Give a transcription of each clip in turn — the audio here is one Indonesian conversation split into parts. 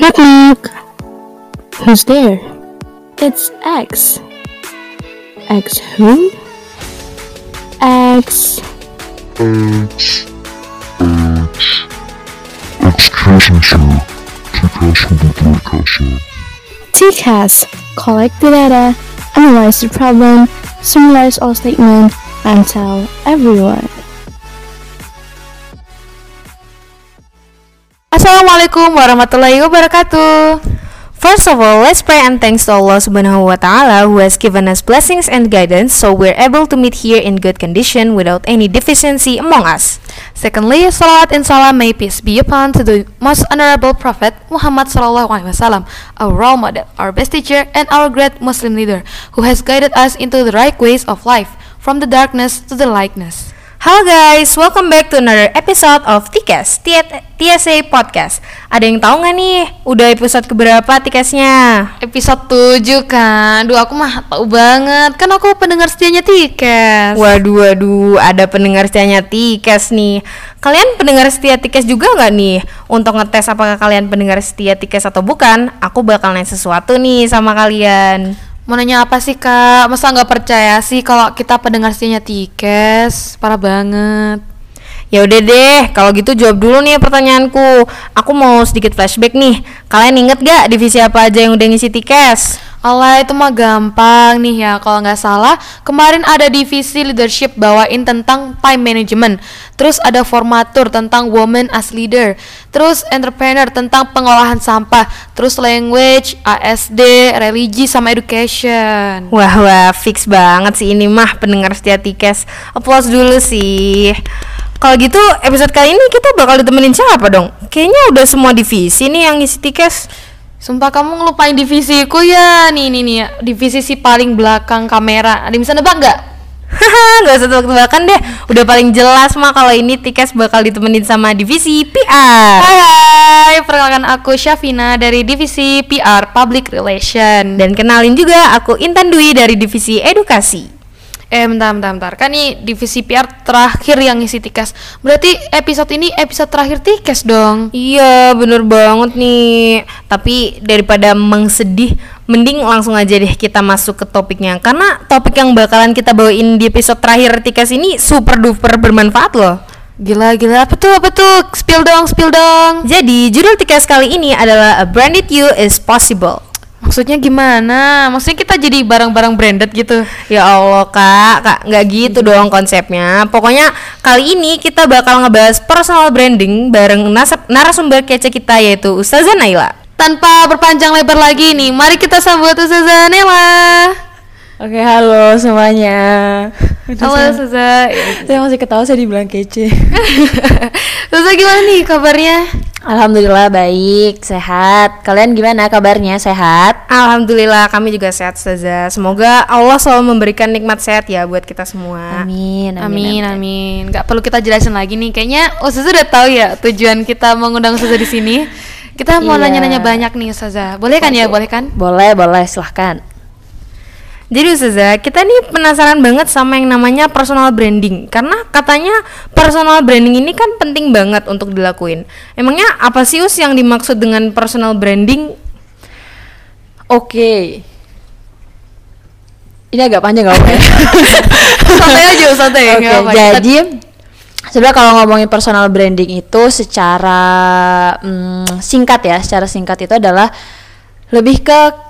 Knock knock. Who's there? It's X. X who? X. X. X. Excuse me, sir. TCAS hubungi kasa. TCAS. Collect the data, analyze the problem, summarize all statements, and tell everyone. Assalamualaikum warahmatullahi wabarakatuh. First of all, let's pray and thanks to Allah Subhanahu wa taala who has given us blessings and guidance so we're able to meet here in good condition without any deficiency among us. Secondly, salawat and salam may peace be upon to the most honorable prophet Muhammad sallallahu alaihi wasallam, our role model, our best teacher and our great Muslim leader who has guided us into the right ways of life from the darkness to the lightness. Halo guys, welcome back to another episode of Tikes, TSA Podcast. Ada yang tahu nggak nih, udah episode keberapa Tikesnya? Episode 7 kan, duh aku mah tahu banget. Kan aku pendengar setianya Tikes Waduh, waduh, ada pendengar setianya Tikes nih. Kalian pendengar setia Tikes juga nggak nih? Untuk ngetes apakah kalian pendengar setia Tikes atau bukan Aku bakal nanya sesuatu nih sama kalian Mau nanya apa sih kak? Masa nggak percaya sih kalau kita pendengar setianya Tikes? Parah banget. Ya udah deh, kalau gitu jawab dulu nih pertanyaanku. Aku mau sedikit flashback nih. Kalian inget gak divisi apa aja yang udah ngisi Tikes? Allah itu mah gampang nih ya. Kalau nggak salah kemarin ada divisi leadership bawain tentang time management. Terus ada formatur tentang woman as leader. Terus entrepreneur tentang pengolahan sampah. Terus language ASD religi sama education. Wah wah fix banget sih ini mah pendengar setia tikes. Applause dulu sih. Kalau gitu episode kali ini kita bakal ditemenin siapa dong? Kayaknya udah semua divisi nih yang ngisi tikes. Sumpah kamu ngelupain divisiku ya. Nih nih nih Divisi si paling belakang kamera. Ada yang bisa nebak nggak? Haha nggak usah tebak-tebakan deh. Udah paling jelas mah kalau ini Tikes bakal ditemenin sama divisi PR Hai perkenalkan aku Syafina dari divisi PR Public Relation Dan kenalin juga aku Intan Dwi dari divisi Edukasi Eh bentar bentar bentar. Kan ini divisi PR terakhir yang ngisi tikas Berarti episode ini episode terakhir tikas dong? Iya bener banget nih. Tapi daripada mengsedih Mending langsung aja deh kita masuk ke topiknya. Karena topik yang bakalan kita bawain di episode terakhir tikas ini Super duper bermanfaat loh. Gila gila. Apa tuh apa tuh? Spill dong spill dong. Jadi judul tikas kali ini adalah A Branded You is Possible Maksudnya gimana? Maksudnya kita jadi barang-barang branded gitu? Ya Allah kak, kak nggak gitu dong konsepnya. Pokoknya kali ini kita bakal ngebahas personal branding bareng narasumber kece kita yaitu Ustazah Naila. Tanpa berpanjang lebar lagi nih, mari kita sambut Ustazah Naila. Oke, halo semuanya. Halo Ustazah. Saya masih ketawa saya dibilang kece. Ustazah gimana nih kabarnya? Alhamdulillah baik, sehat. Kalian gimana kabarnya? Sehat? Alhamdulillah kami juga sehat saja. Semoga Allah selalu memberikan nikmat sehat ya buat kita semua. Amin. Amin, amin. amin. Gak perlu kita jelasin lagi nih. Kayaknya Ustazah udah tahu ya tujuan kita mengundang Ustazah di sini. Kita mau iya. nanya-nanya iya. banyak nih Ustazah. Boleh kan ya? Boleh kan? Boleh, boleh. Silahkan. Jadi Ustazah, kita nih penasaran banget sama yang namanya personal branding. Karena katanya personal branding ini kan penting banget untuk dilakuin. Emangnya apa sih Us yang dimaksud dengan personal branding? Oke. Ini agak panjang gak apa ya? santai aja, santai. Oke, okay, jadi Sebenarnya kalau ngomongin personal branding itu secara hmm, singkat ya, secara singkat itu adalah lebih ke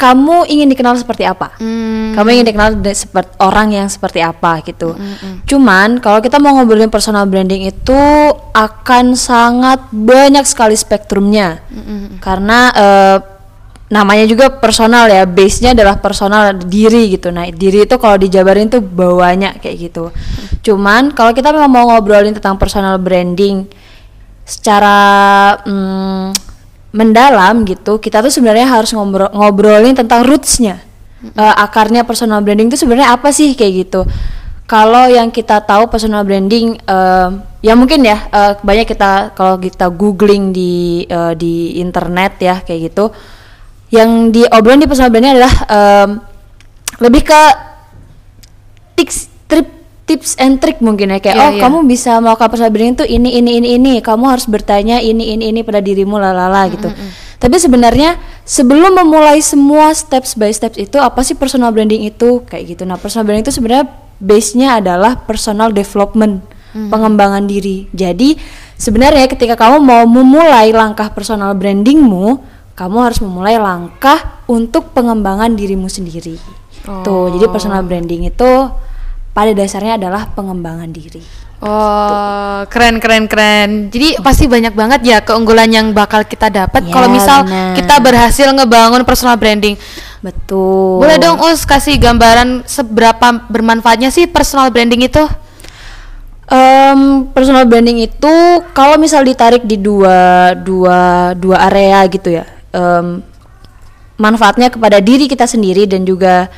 kamu ingin dikenal seperti apa? Hmm. Kamu ingin dikenal seperti orang yang seperti apa gitu. Hmm, hmm. Cuman kalau kita mau ngobrolin personal branding itu akan sangat banyak sekali spektrumnya. Hmm. hmm, hmm. Karena uh, namanya juga personal ya, base-nya adalah personal diri gitu. Nah, diri itu kalau dijabarin tuh bawahnya kayak gitu. Hmm. Cuman kalau kita memang mau ngobrolin tentang personal branding secara hmm, mendalam gitu kita tuh sebenarnya harus ngobrol ngobrolin tentang rootsnya. Uh, akarnya personal branding itu sebenarnya apa sih kayak gitu. Kalau yang kita tahu personal branding uh, ya mungkin ya uh, banyak kita kalau kita googling di uh, di internet ya kayak gitu yang diobrolin di personal branding adalah um, lebih ke tips trip tips and trick mungkin ya kayak yeah, oh yeah. kamu bisa melakukan personal branding tuh ini ini ini ini kamu harus bertanya ini ini ini pada dirimu lalala gitu. Mm -hmm. Tapi sebenarnya sebelum memulai semua steps by steps itu apa sih personal branding itu kayak gitu. Nah, personal branding itu sebenarnya base-nya adalah personal development, pengembangan diri. Jadi sebenarnya ketika kamu mau memulai langkah personal brandingmu, kamu harus memulai langkah untuk pengembangan dirimu sendiri. Tuh, jadi personal branding itu pada dasarnya adalah pengembangan diri. Oh, keren keren keren. Jadi pasti banyak banget ya keunggulan yang bakal kita dapat Ya, kalau misal benar. kita berhasil ngebangun personal branding. Betul. Boleh dong Us kasih gambaran seberapa bermanfaatnya sih personal branding itu? Em, personal branding itu kalau misal ditarik di dua dua dua area gitu ya. em, manfaatnya kepada diri kita sendiri dan juga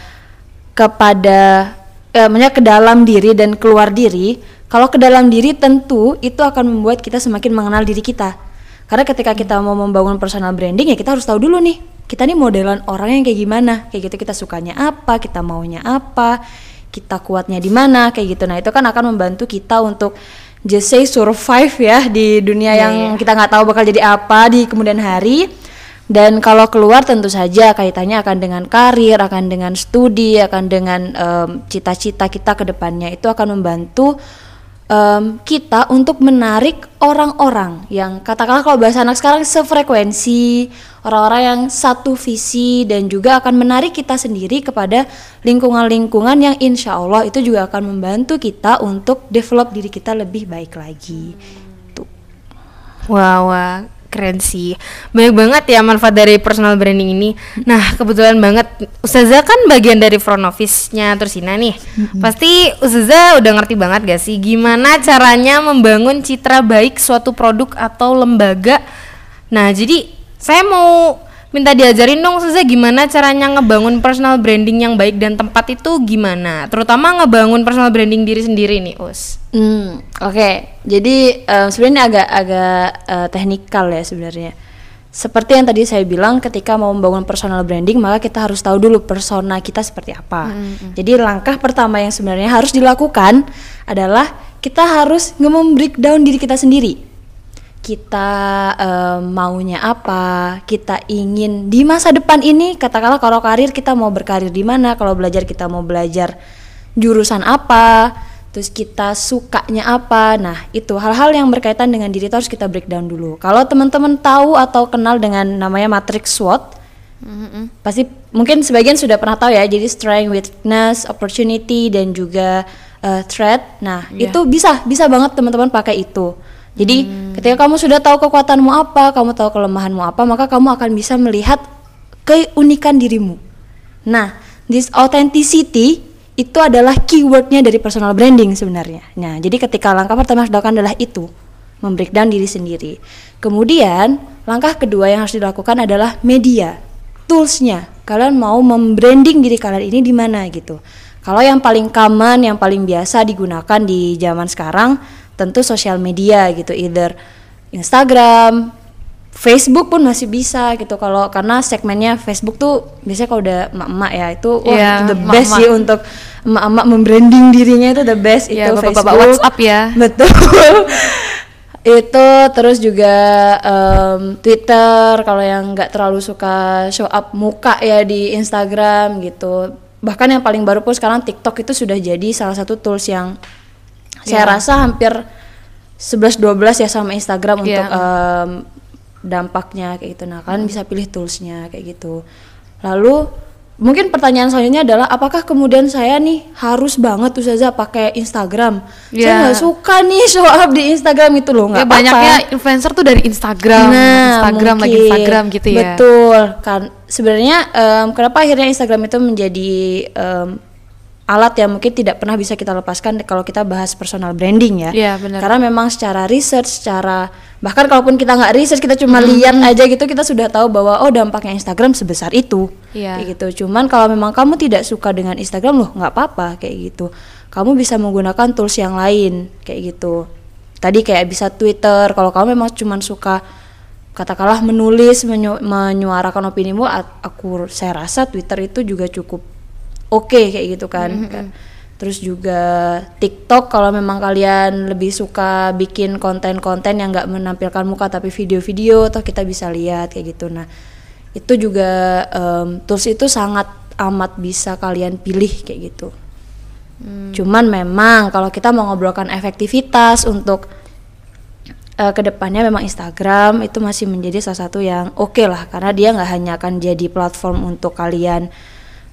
kepada eh, maksudnya ke dalam diri dan keluar diri. Kalau ke dalam diri tentu itu akan membuat kita semakin mengenal diri kita. Karena ketika kita mau membangun personal branding ya kita harus tahu dulu nih kita nih modelan orang yang kayak gimana, kayak gitu kita sukanya apa, kita maunya apa, kita kuatnya di mana, kayak gitu. Nah itu kan akan membantu kita untuk just say survive ya di dunia yang kita nggak tahu bakal jadi apa di kemudian hari. Dan kalau keluar tentu saja kaitannya akan dengan karir, akan dengan studi, akan dengan cita-cita kita ke depannya. Itu akan membantu em, kita untuk menarik orang-orang yang katakanlah kalau bahasa anak sekarang sefrekuensi, orang-orang yang satu visi dan juga akan menarik kita sendiri kepada lingkungan-lingkungan yang insya Allah itu juga akan membantu kita untuk develop diri kita lebih baik lagi. Wah, wah, keren sih. Banyak banget ya manfaat dari personal branding ini. Nah, kebetulan banget Ustazah kan bagian dari front office-nya Tursina nih. Pasti Ustazah udah ngerti banget gak sih gimana caranya membangun citra baik suatu produk atau lembaga. Nah, jadi saya mau minta diajarin dong Ustazah gimana caranya ngebangun personal branding yang baik dan tempat itu gimana? Terutama ngebangun personal branding diri sendiri nih, Us. Hmm, oke. Jadi em, sebenarnya ini agak agak eh, teknikal ya sebenarnya. Seperti yang tadi saya bilang, ketika mau membangun personal branding, maka kita harus tahu dulu persona kita seperti apa. Jadi langkah pertama yang sebenarnya harus dilakukan adalah kita harus nge-breakdown diri kita sendiri. Kita em, maunya apa, kita ingin di masa depan ini, katakanlah kalau karir kita mau berkarir di mana, kalau belajar kita mau belajar jurusan apa, terus kita sukanya apa. Nah, itu hal-hal yang berkaitan dengan diri itu harus kita breakdown dulu. Kalau teman-teman tahu atau kenal dengan namanya matrix SWOT, pasti mungkin sebagian sudah pernah tahu ya. Jadi strength, weakness, opportunity dan juga uh, threat. Nah, Iya. itu bisa bisa banget teman-teman pakai itu. Jadi ketika kamu sudah tahu kekuatanmu apa, kamu tahu kelemahanmu apa, maka kamu akan bisa melihat keunikan dirimu. Nah, this authenticity itu adalah keywordnya dari personal branding sebenarnya. Nah, jadi ketika langkah pertama yang harus dilakukan adalah itu, membreakdown diri sendiri. Kemudian langkah kedua yang harus dilakukan adalah media, toolsnya. Kalian mau membranding diri kalian ini di mana gitu. Kalau yang paling common, yang paling biasa digunakan di zaman sekarang, tentu sosial media gitu, either Instagram, Facebook pun masih bisa gitu. Kalau karena segmennya Facebook tuh biasanya kalau udah emak-emak ya itu wah Iya, itu the emak-emak. best sih untuk emak-emak membranding dirinya itu the best. Iya, itu bapak-bapak Facebook. WhatsApp ya. betul. Itu terus juga em, Twitter kalau yang nggak terlalu suka show up muka ya di Instagram gitu. Bahkan yang paling baru pun sekarang TikTok itu sudah jadi salah satu tools yang saya Iya. rasa hampir 11-12 ya sama Instagram untuk Iya. em, dampaknya kayak gitu nah kalian bisa pilih toolsnya kayak gitu lalu mungkin pertanyaan selanjutnya adalah apakah kemudian saya nih harus banget tuh Zaza pakai Instagram saya Iya. nggak suka nih show up di Instagram itu loh nggak Ya banyaknya influencer tuh dari Instagram, Instagram lagi mungkin. Instagram gitu ya. Betul kan. Sebenarnya em, kenapa akhirnya Instagram itu menjadi em, alat yang mungkin tidak pernah bisa kita lepaskan kalau kita bahas personal branding ya. Iya, benar. Karena memang secara research, secara bahkan kalaupun kita nggak research kita Hmm. cuma lihat aja gitu kita sudah tahu bahwa oh dampaknya Instagram sebesar itu. Iya. Kayak gitu. Cuman kalau memang kamu tidak suka dengan Instagram loh nggak apa-apa kayak gitu. Kamu bisa menggunakan tools yang lain kayak gitu. Tadi kayak bisa Twitter. Kalau kamu memang cuma suka katakanlah menulis menyu- menyuarakan opinimu aku saya rasa Twitter itu juga cukup oke kayak gitu kan, kan. terus juga TikTok kalau memang kalian lebih suka bikin konten-konten yang nggak menampilkan muka tapi video-video atau kita bisa lihat kayak gitu. Nah itu juga em, tools itu sangat amat bisa kalian pilih kayak gitu. Cuman memang kalau kita mau ngobrolkan efektivitas untuk eh, ke depannya memang Instagram itu masih menjadi salah satu yang oke lah karena dia nggak hanya akan jadi platform untuk kalian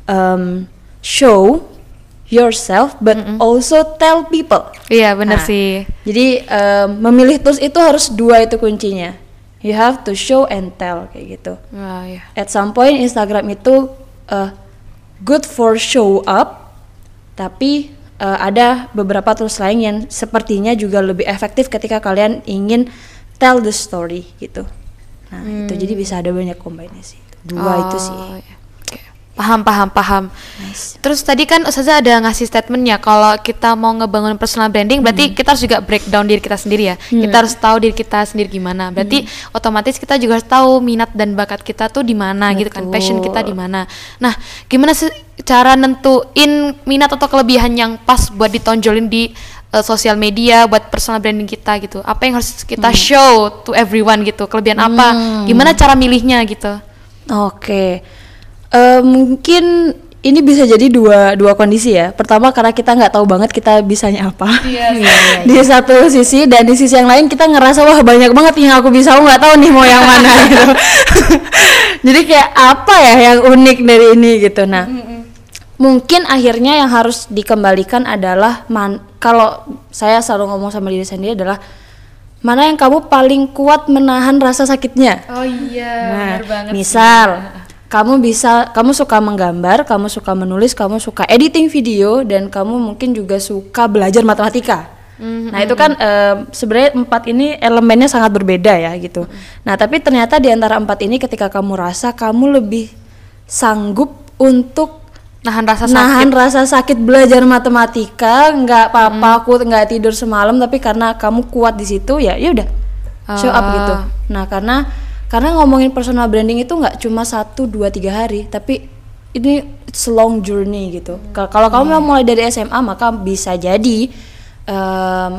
em, show yourself but also tell people Iya bener Nah, sih. jadi em, memilih tools itu harus dua itu kuncinya you have to show and tell kayak gitu Wah ya. at some point Instagram itu uh, good for show up tapi uh, ada beberapa tools lain yang sepertinya juga lebih efektif ketika kalian ingin tell the story gitu nah itu jadi bisa ada banyak kombinasi dua itu sih Oh, iya. Oke. Paham, paham, paham. Nice. Terus tadi kan Ustazah ada ngasih statementnya kalau kita mau ngebangun personal branding berarti kita harus juga breakdown diri kita sendiri ya. Kita harus tahu diri kita sendiri gimana. Berarti otomatis kita juga harus tahu minat dan bakat kita tuh di mana gitu kan, passion kita di mana. Nah, gimana sih cara nentuin minat atau kelebihan yang pas buat ditonjolin di eh, sosial media buat personal branding kita gitu. Apa yang harus kita show to everyone gitu? Kelebihan apa? Gimana cara milihnya gitu? Oke, Eh, mungkin ini bisa jadi dua dua kondisi ya. Pertama karena kita nggak tahu banget kita bisanya apa. di satu sisi dan di sisi yang lain kita ngerasa wah banyak banget yang aku bisa, aku nggak tahu nih mau yang mana gitu. jadi kayak apa ya yang unik dari ini gitu. Nah, mungkin akhirnya yang harus dikembalikan adalah man kalau saya selalu ngomong sama diri sendiri adalah mana yang kamu paling kuat menahan rasa sakitnya. Oh iya, Nah, misal kamu bisa, kamu suka menggambar, kamu suka menulis, kamu suka editing video, dan kamu mungkin juga suka belajar matematika. Nah itu kan em, sebenarnya empat ini elemennya sangat berbeda ya gitu. Nah tapi ternyata di antara empat ini ketika kamu rasa kamu lebih sanggup untuk nahan rasa sakit. nahan rasa sakit belajar matematika, nggak apa-apa aku nggak tidur semalam, tapi karena kamu kuat di situ ya, ya udah show up Ah. gitu. Nah karena karena ngomongin personal branding itu nggak cuma satu dua tiga hari, tapi ini it's a long journey gitu. Ka- Kalau kamu mau mulai dari SMA maka bisa jadi em,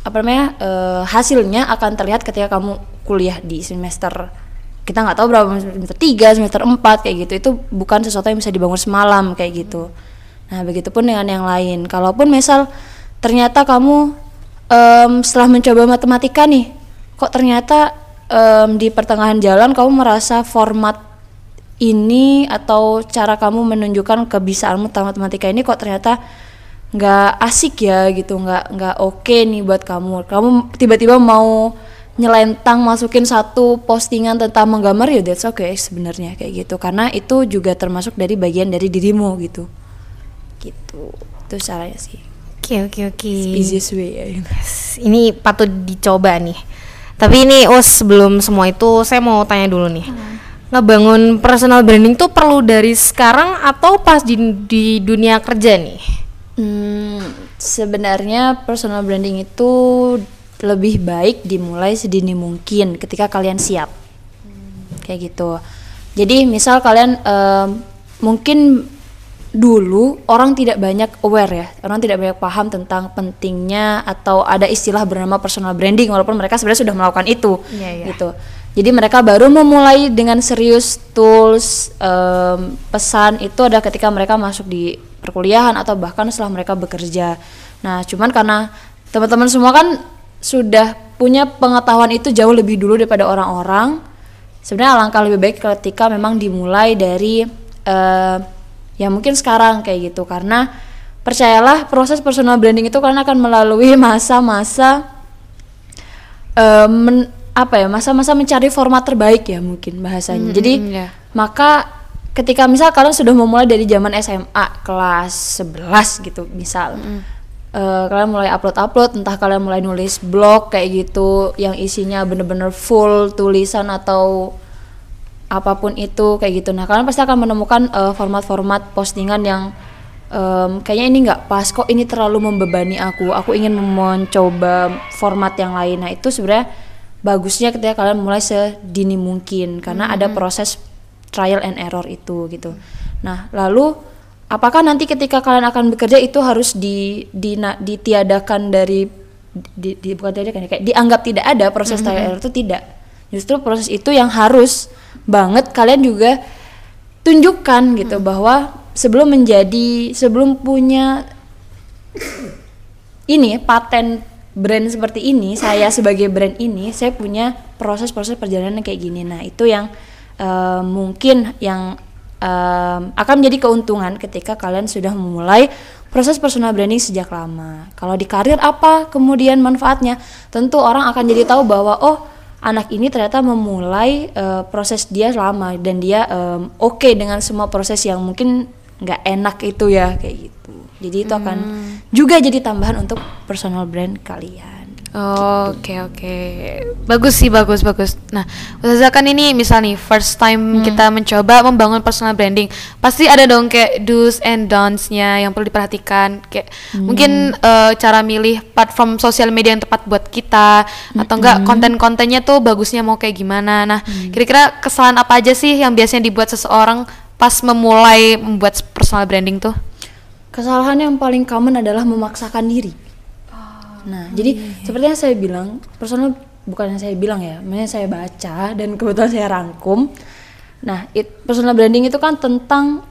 apa namanya eh, hasilnya akan terlihat ketika kamu kuliah di semester kita nggak tahu berapa semester 3, semester 4 kayak gitu. Itu bukan sesuatu yang bisa dibangun semalam kayak gitu. Nah begitupun dengan yang lain. Kalaupun misal ternyata kamu em, setelah mencoba matematika nih kok ternyata em, di pertengahan jalan kamu merasa format ini atau cara kamu menunjukkan kebisaanmu tentang matematika ini kok ternyata nggak asik ya gitu nggak nggak oke nih buat kamu kamu tiba-tiba mau nyelentang masukin satu postingan tentang menggambar ya that's okay sebenarnya kayak gitu karena itu juga termasuk dari bagian dari dirimu gitu gitu itu caranya sih Oke oke oke. easiest way ya gitu. Ini patut dicoba nih. Tapi ini us sebelum semua itu saya mau tanya dulu nih. Ngebangun personal branding tuh perlu dari sekarang atau pas di, di dunia kerja nih? Hmm, sebenarnya personal branding itu lebih baik dimulai sedini mungkin ketika kalian siap. Kayak gitu. Jadi misal kalian em, mungkin dulu orang tidak banyak aware ya, orang tidak banyak paham tentang pentingnya atau ada istilah bernama personal branding walaupun mereka sebenarnya sudah melakukan itu Iya, iya. gitu. Jadi mereka baru memulai dengan serius tools em, pesan itu ada ketika mereka masuk di perkuliahan atau bahkan setelah mereka bekerja. Nah, cuman karena teman-teman semua kan sudah punya pengetahuan itu jauh lebih dulu daripada orang-orang. Sebenarnya alangkah lebih baik ketika memang dimulai dari eh, ya mungkin sekarang kayak gitu karena percayalah proses personal branding itu kalian akan melalui masa-masa men- apa ya masa-masa mencari format terbaik ya mungkin bahasanya. Jadi iya. maka ketika misal kalian sudah memulai dari zaman SMA kelas 11 gitu misal. eh, kalian mulai upload-upload entah kalian mulai nulis blog kayak gitu yang isinya bener-bener full tulisan atau apa pun itu kayak gitu. Nah, kalian pasti akan menemukan eh, format-format postingan yang em, kayaknya ini nggak pas kok ini terlalu membebani aku. Aku ingin mencoba format yang lain. Nah, itu sebenarnya bagusnya ketika kalian mulai sedini mungkin karena ada proses trial and error itu gitu. Nah, lalu apakah nanti ketika kalian akan bekerja itu harus di, di na- ditiadakan dari di, di bukan tiadakan ya, kayak dianggap tidak ada proses trial error itu tidak justru proses itu yang harus banget kalian juga tunjukkan gitu bahwa sebelum menjadi sebelum punya ini paten brand seperti ini saya sebagai brand ini saya punya proses-proses perjalanan kayak gini. Nah itu yang eh, mungkin yang em, akan menjadi keuntungan ketika kalian sudah memulai proses personal branding sejak lama. Kalau di karir apa kemudian manfaatnya? Tentu orang akan jadi tahu bahwa oh anak ini ternyata memulai eh, proses dia lama dan dia em, oke dengan semua proses yang mungkin nggak enak itu ya kayak gitu. Jadi itu akan juga jadi tambahan untuk personal brand kalian Oke oke. Bagus sih bagus bagus. Nah Ustazah kan ini misal nih first time kita mencoba membangun personal branding pasti ada dong kayak do's and don'ts-nya yang perlu diperhatikan. Kayak mungkin eh, cara milih platform sosial media yang tepat buat kita atau enggak konten-kontennya tuh bagusnya mau kayak gimana. Nah kira-kira kesalahan apa aja sih yang biasanya dibuat seseorang pas memulai membuat personal branding tuh? kesalahan yang paling common adalah memaksakan diri nah jadi seperti yang saya bilang personal bukan yang saya bilang ya makanya saya baca dan kebetulan saya rangkum. Nah it, personal branding itu kan tentang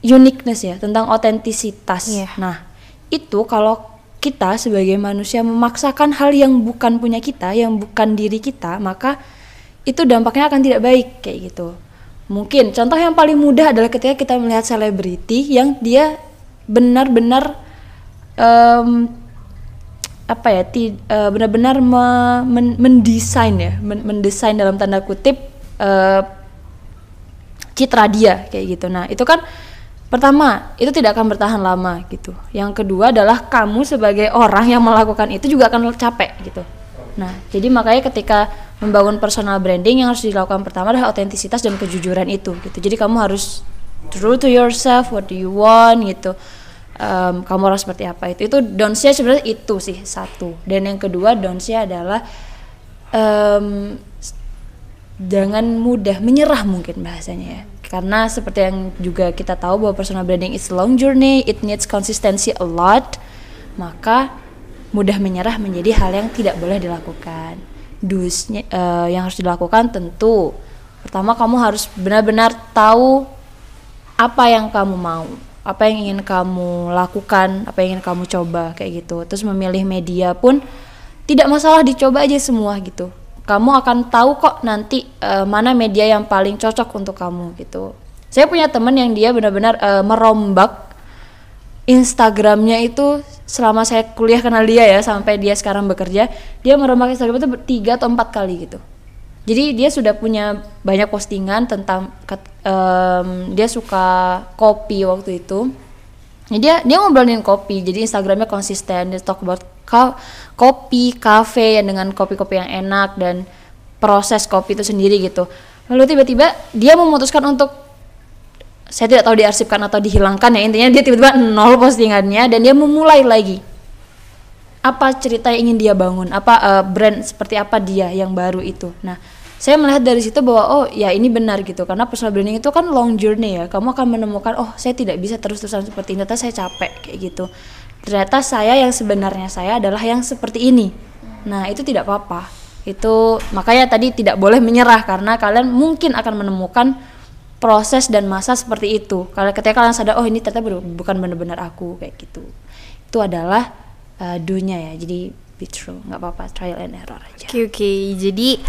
uniqueness ya tentang otentisitas Iya. nah itu kalau kita sebagai manusia memaksakan hal yang bukan punya kita yang bukan diri kita maka itu dampaknya akan tidak baik kayak gitu. Mungkin contoh yang paling mudah adalah ketika kita melihat selebriti yang dia benar-benar em, apa ya eh, benar-benar me- men- mendesain ya men- mendesain dalam tanda kutip eh, citra dia kayak gitu. Nah itu kan pertama itu tidak akan bertahan lama gitu. Yang kedua adalah kamu sebagai orang yang melakukan itu juga akan capek gitu. Nah jadi makanya ketika membangun personal branding yang harus dilakukan pertama adalah otentisitas dan kejujuran itu gitu. Jadi kamu harus true to yourself what do you want gitu Em, kamu harus seperti apa. Itu itu downsnya sebenarnya itu sih satu. Dan yang kedua downsnya adalah em, jangan mudah menyerah mungkin bahasanya ya. Karena seperti yang juga kita tahu bahwa personal branding is long journey it needs consistency a lot maka mudah menyerah menjadi hal yang tidak boleh dilakukan. Dusnya eh, yang harus dilakukan tentu pertama kamu harus benar-benar tahu apa yang kamu mau apa yang ingin kamu lakukan apa yang ingin kamu coba kayak gitu. Terus memilih media pun tidak masalah dicoba aja semua gitu. Kamu akan tahu kok nanti eh, mana media yang paling cocok untuk kamu gitu. Saya punya temen yang dia benar-benar eh, merombak Instagramnya itu selama saya kuliah kenal dia ya sampai dia sekarang bekerja dia merombak Instagram itu tiga atau empat kali gitu. Jadi dia sudah punya banyak postingan tentang em, dia suka kopi waktu itu. Ya, dia dia ngobrolin kopi jadi Instagramnya konsisten. Dia talk about kopi kafe yang dengan kopi-kopi yang enak dan proses kopi itu sendiri gitu. Lalu tiba-tiba dia memutuskan untuk saya tidak tahu diarsipkan atau dihilangkan ya. Intinya dia tiba-tiba nol postingannya dan dia memulai lagi apa cerita yang ingin dia bangun? Apa eh, brand seperti apa dia yang baru itu? Nah saya melihat dari situ bahwa oh ya ini benar gitu. Karena personal branding itu kan long journey ya. Kamu akan menemukan oh saya tidak bisa terus-terusan seperti ini. Ternyata saya capek kayak gitu. Ternyata saya yang sebenarnya saya adalah yang seperti ini. Nah itu tidak apa-apa. Itu makanya tadi tidak boleh menyerah. Karena kalian mungkin akan menemukan proses dan masa seperti itu. Kalau ketika kalian sadar oh ini ternyata bukan benar-benar aku kayak gitu. Itu adalah uh, dunya ya jadi be true nggak apa-apa trial and error aja Oke oke, jadi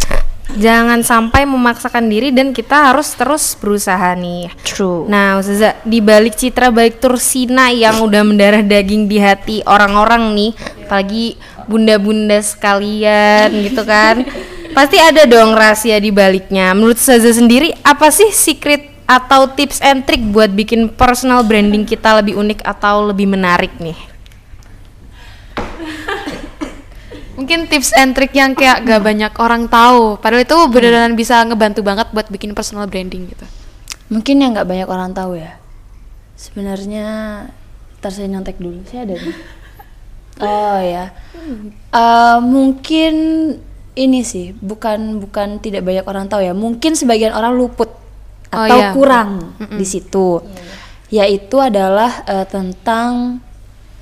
jangan sampai memaksakan diri dan kita harus terus berusaha nih. true Nah, Ustazah, di balik citra baik Tursina yang udah mendarah daging di hati orang-orang nih, apalagi bunda-bunda sekalian gitu kan. Pasti ada dong rahasia di baliknya. Menurut Ustazah sendiri, apa sih secret atau tips and trick buat bikin personal branding kita lebih unik atau lebih menarik nih? Mungkin tips and trick yang kayak gak banyak orang tahu, padahal itu beneran bisa ngebantu banget buat bikin personal branding gitu. mungkin yang nggak banyak orang tahu ya. Sebenarnya saya nyontek dulu. Saya ada nih oh ya. Eh, mungkin ini sih bukan bukan tidak banyak orang tahu ya. Mungkin sebagian orang luput Oh, atau iya. kurang di situ. Yaitu adalah eh, tentang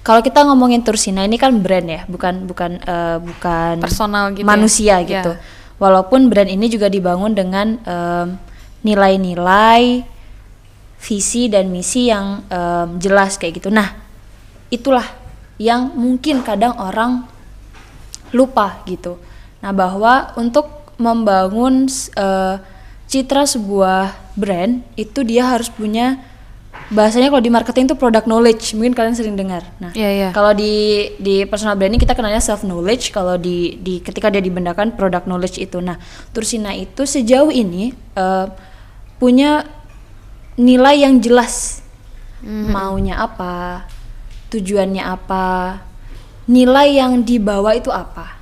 kalau kita ngomongin Tursina ini kan brand ya, bukan bukan eh, bukan Personal gitu ya? manusia Ya. gitu. Walaupun brand ini juga dibangun dengan em, nilai-nilai, visi dan misi yang em, jelas kayak gitu. Nah, itulah yang mungkin kadang orang lupa gitu. Nah, bahwa untuk membangun eh, citra sebuah brand itu dia harus punya bahasanya kalau di marketing itu product knowledge. Mungkin kalian sering dengar. Nah, Iya, iya. kalau di di personal branding kita kenalnya self knowledge, kalau di di ketika dia dibendakan product knowledge itu. Nah, Tursina itu sejauh ini eh, punya nilai yang jelas. Maunya apa? Tujuannya apa? Nilai yang dibawa itu apa?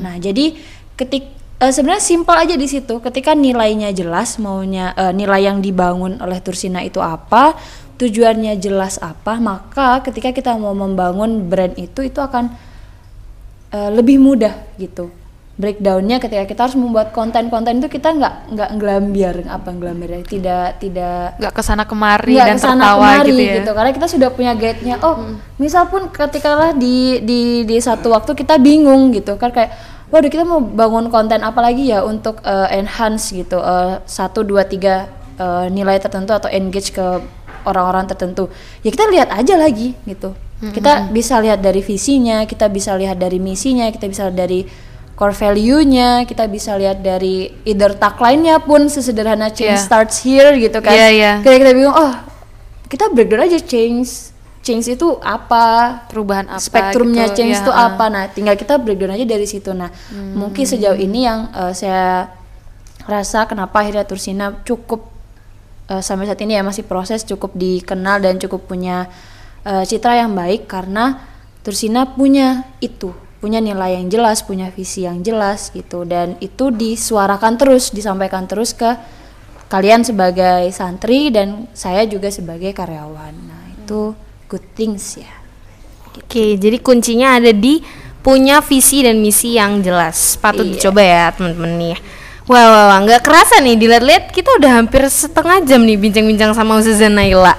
Nah, jadi ketik eh, sebenarnya simpel aja di situ. Ketika nilainya jelas, maunya eh, nilai yang dibangun oleh Tursina itu apa, tujuannya jelas apa, maka ketika kita mau membangun brand itu itu akan eh, lebih mudah gitu. Breakdownnya ketika kita harus membuat konten-konten itu kita nggak nggak ngelambiar apa ngelambiar ya? Tidak tidak nggak ke sana kemari nggak dan ke sana tertawa kemari gitu. Ya karena kita sudah punya guide-nya. Oh misal pun ketika lah di di di satu waktu kita bingung gitu. Kan kayak waduh kita mau bangun konten apa lagi ya untuk eh, enhance gitu eh, satu dua tiga eh, nilai tertentu atau engage ke orang-orang tertentu ya kita lihat aja lagi gitu kita bisa lihat dari visinya kita bisa lihat dari misinya kita bisa lihat dari core value-nya kita bisa lihat dari either tagline-nya pun sesederhana change Iya. starts here gitu kan iya. kayak kita bingung oh kita breakdown aja change change itu apa? Perubahan apa spektrumnya gitu, change ya, itu ah. apa? Nah tinggal kita breakdown aja dari situ. Nah mungkin sejauh ini yang eh, saya rasa kenapa akhirnya Tursina cukup eh, sampai saat ini ya masih proses cukup dikenal dan cukup punya eh, citra yang baik karena Tursina punya itu punya nilai yang jelas punya visi yang jelas gitu. Dan itu disuarakan terus disampaikan terus ke kalian sebagai santri dan saya juga sebagai karyawan. Nah itu good things ya Oke, jadi kuncinya ada di punya visi dan misi yang jelas. Patut Iya. dicoba ya teman-teman nih. Wah, wah, wah, nggak kerasa nih dilihat-lihat kita udah hampir setengah jam nih bincang-bincang sama Ustazah Naila.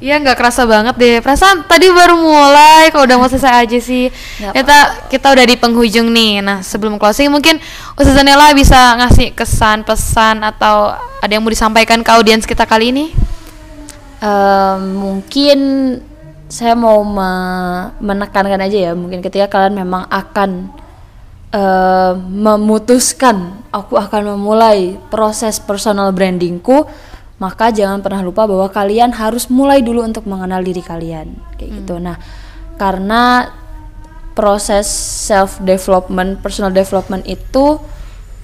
Iya nggak kerasa banget deh. Perasaan tadi baru mulai, kalau udah mau selesai aja sih. Kita kita udah di penghujung nih. Nah sebelum closing mungkin Ustazah Naila bisa ngasih kesan, pesan atau ada yang mau disampaikan ke audiens kita kali ini? Em, mungkin saya mau me- menekankan aja ya mungkin ketika kalian memang akan em, memutuskan aku akan memulai proses personal brandingku maka jangan pernah lupa bahwa kalian harus mulai dulu untuk mengenal diri kalian kayak gitu. Nah karena proses self development personal development itu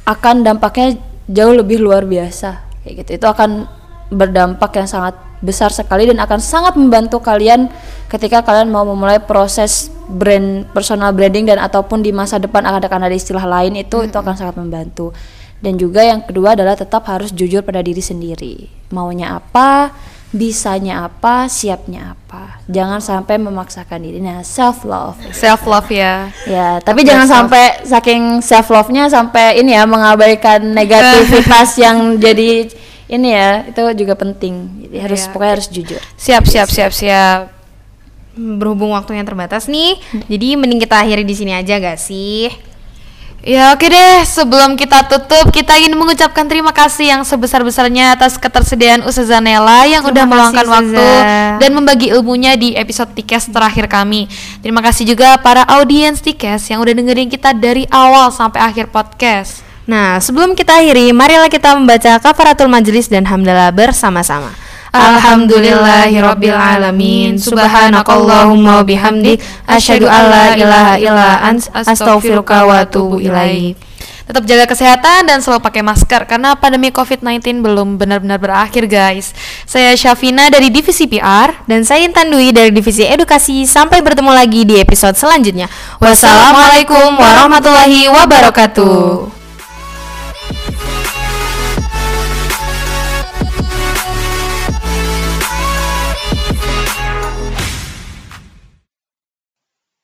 akan dampaknya jauh lebih luar biasa kayak gitu. Itu akan berdampak yang sangat besar sekali dan akan sangat membantu kalian ketika kalian mau memulai proses brand personal branding dan ataupun di masa depan akan akan ada istilah lain itu itu akan sangat membantu. Dan juga yang kedua adalah tetap harus jujur pada diri sendiri. Maunya apa bisanya apa siapnya apa. Jangan sampai memaksakan diri. Nah self love Self love ya. Ya, tapi Self- jangan sampai saking self love-nya sampai ini ya mengabaikan negativitas yang jadi ini ya, itu juga penting. Jadi harus Iya. pokoknya harus jujur. Siap, siap, siap, siap. Berhubung waktunya terbatas nih, jadi mending kita akhiri di sini aja gak sih? Ya oke deh, sebelum kita tutup, kita ingin mengucapkan terima kasih yang sebesar-besarnya atas ketersediaan Ustazah Nela yang Terima udah meluangkan waktu dan membagi ilmunya di episode Tikes terakhir kami. Terima kasih juga para audiens Tikes yang udah dengerin kita dari awal sampai akhir podcast. Nah, sebelum kita akhiri, marilah kita membaca kafaratul majelis dan hamdalah bersama-sama. Alhamdulillahirabbil alamin. Subhanakallahumma bihamdik asyhadu an la ilaha illa ant astaghfiruka wa atubu. Tetap jaga kesehatan dan selalu pakai masker karena pandemi COVID-19 belum benar-benar berakhir, guys. Saya Syafina dari divisi PR Dan saya Intan Dwi dari Divisi Edukasi. Sampai bertemu lagi di episode selanjutnya. Wassalamualaikum warahmatullahi wabarakatuh.